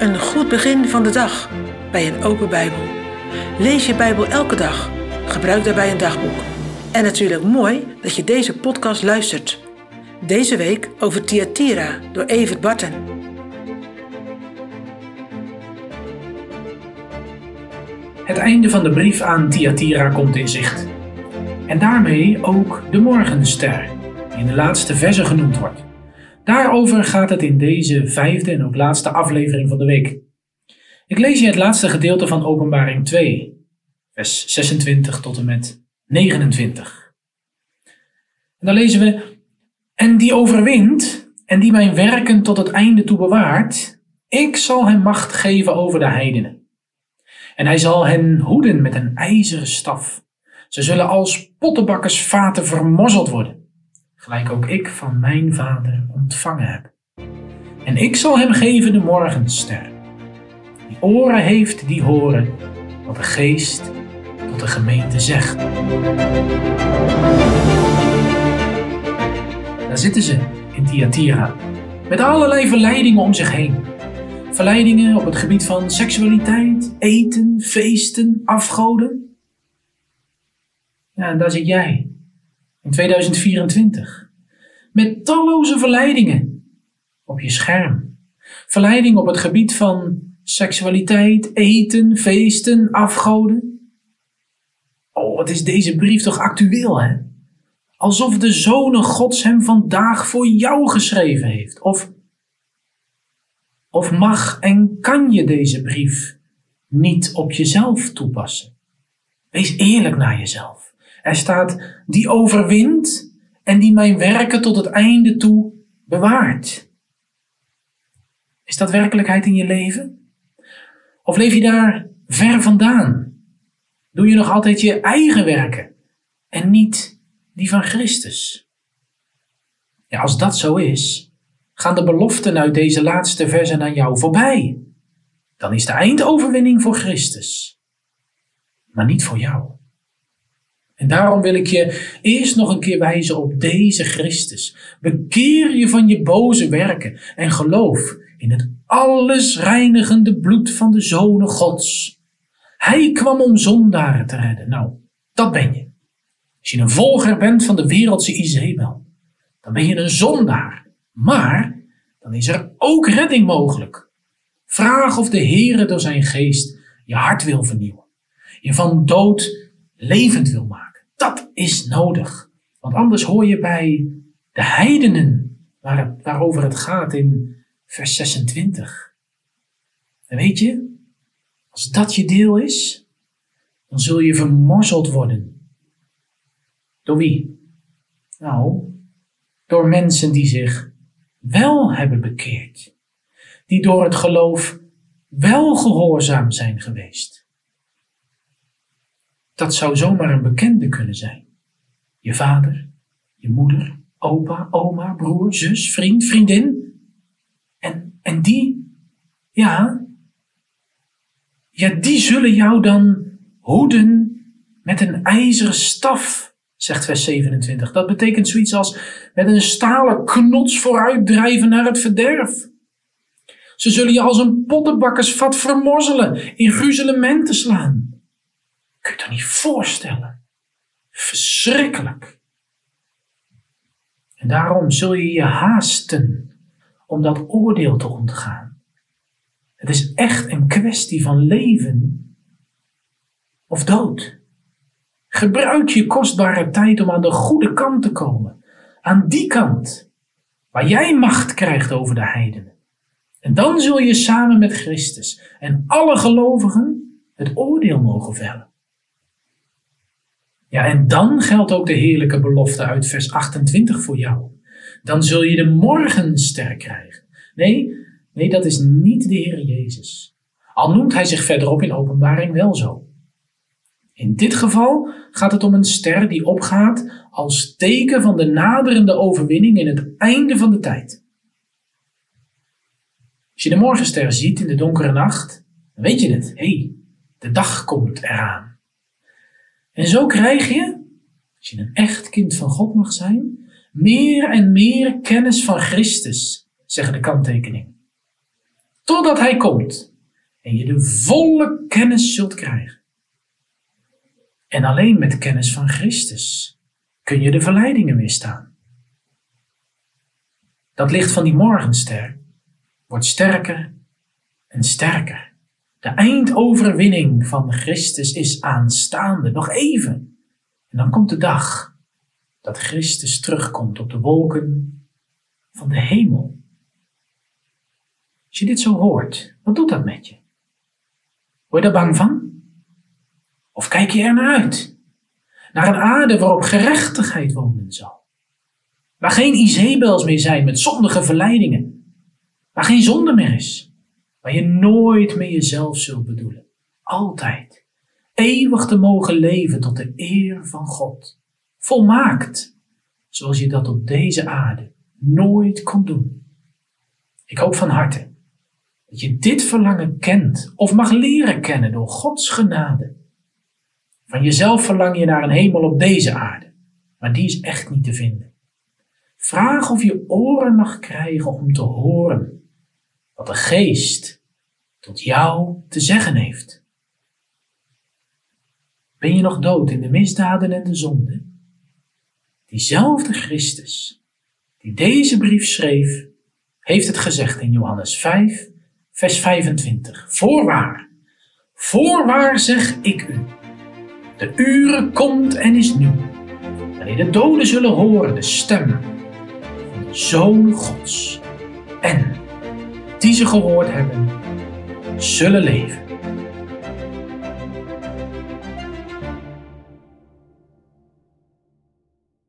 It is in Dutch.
Een goed begin van de dag bij een open Bijbel. Lees je Bijbel elke dag. Gebruik daarbij een dagboek. En natuurlijk mooi dat je deze podcast luistert. Deze week over Thyatira door Evert Barten. Het einde van de brief aan Thyatira komt in zicht. En daarmee ook de morgenster, die in de laatste verse genoemd wordt. Daarover gaat het in deze vijfde en ook laatste aflevering van de week. Ik lees je het laatste gedeelte van Openbaring 2, vers 26 tot en met 29. En dan lezen we: En die overwint en die mijn werken tot het einde toe bewaart, ik zal hem macht geven over de heidenen. En hij zal hen hoeden met een ijzeren staf. Ze zullen als pottenbakkersvaten vermorzeld worden gelijk ook ik van mijn vader ontvangen heb. En ik zal hem geven de morgenster. Die oren heeft, die horen wat de geest tot de gemeente zegt. Daar zitten ze in Thyatira, met allerlei verleidingen om zich heen. Verleidingen op het gebied van seksualiteit, eten, feesten, afgoden. Ja, en daar zit jij in 2024. Met talloze verleidingen op je scherm. Verleidingen op het gebied van seksualiteit, eten, feesten, afgoden. Oh, wat is deze brief toch actueel, hè? Alsof de Zonen Gods hem vandaag voor jou geschreven heeft. Of, of mag en kan je deze brief niet op jezelf toepassen? Wees eerlijk naar jezelf. Er staat, die overwint en die mijn werken tot het einde toe bewaart. Is dat werkelijkheid in je leven? Of leef je daar ver vandaan? Doe je nog altijd je eigen werken en niet die van Christus? Ja, als dat zo is, gaan de beloften uit deze laatste versen aan jou voorbij. Dan is de eindoverwinning voor Christus, maar niet voor jou. En daarom wil ik je eerst nog een keer wijzen op deze Christus. Bekeer je van je boze werken en geloof in het alles reinigende bloed van de Zonen Gods. Hij kwam om zondaren te redden. Nou, dat ben je. Als je een volger bent van de wereldse Izebel, dan ben je een zondaar. Maar dan is er ook redding mogelijk. Vraag of de Heere door zijn geest je hart wil vernieuwen. Je van dood levend wil maken. Dat is nodig. Want anders hoor je bij de heidenen waar waarover het gaat in vers 26. En weet je, als dat je deel is, dan zul je vermorzeld worden. Door wie? Nou, door mensen die zich wel hebben bekeerd. Die door het geloof wel gehoorzaam zijn geweest. Dat zou zomaar een bekende kunnen zijn. Je vader, je moeder, opa, oma, broer, zus, vriend, vriendin. En, en die, ja, ja, die zullen jou dan hoeden met een ijzeren staf, zegt vers 27. Dat betekent zoiets als met een stalen knots vooruit drijven naar het verderf. Ze zullen je als een pottenbakkersvat vermorzelen, in gruzelementen slaan. Kun je het niet voorstellen? Verschrikkelijk. En daarom zul je je haasten om dat oordeel te ontgaan. Het is echt een kwestie van leven of dood. Gebruik je kostbare tijd om aan de goede kant te komen. Aan die kant waar jij macht krijgt over de heidenen. En dan zul je samen met Christus en alle gelovigen het oordeel mogen vellen. Ja, en dan geldt ook de heerlijke belofte uit vers 28 voor jou. Dan zul je de morgenster krijgen. Nee, nee, dat is niet de Heer Jezus. Al noemt hij zich verderop in openbaring wel zo. In dit geval gaat het om een ster die opgaat als teken van de naderende overwinning in het einde van de tijd. Als je de morgenster ziet in de donkere nacht, dan weet je het. Hé, hey, de dag komt eraan. En zo krijg je, als je een echt kind van God mag zijn, meer en meer kennis van Christus, zeggen de kanttekeningen. totdat Hij komt en je de volle kennis zult krijgen. En alleen met kennis van Christus kun je de verleidingen weerstaan. Dat licht van die morgenster wordt sterker en sterker. De eindoverwinning van Christus is aanstaande, nog even. En dan komt de dag dat Christus terugkomt op de wolken van de hemel. Als je dit zo hoort, wat doet dat met je? Word je daar bang van? Of kijk je er naar uit? Naar een aarde waarop gerechtigheid wonen zal. Waar geen Izebels meer zijn met zondige verleidingen. Waar geen zonde meer is. Waar je nooit meer jezelf zult bedoelen. Altijd. Eeuwig te mogen leven tot de eer van God. Volmaakt. Zoals je dat op deze aarde nooit kon doen. Ik hoop van harte dat je dit verlangen kent of mag leren kennen door Gods genade. Van jezelf verlang je naar een hemel op deze aarde, maar die is echt niet te vinden. Vraag of je oren mag krijgen om te horen wat de geest tot jou te zeggen heeft. Ben je nog dood in de misdaden en de zonde? Diezelfde Christus die deze brief schreef, heeft het gezegd in Johannes 5, vers 25. Voorwaar, voorwaar zeg ik u, de uren komt en is nu, wanneer de doden zullen horen de stem van de Zoon Gods. En die ze gehoord hebben, zullen leven.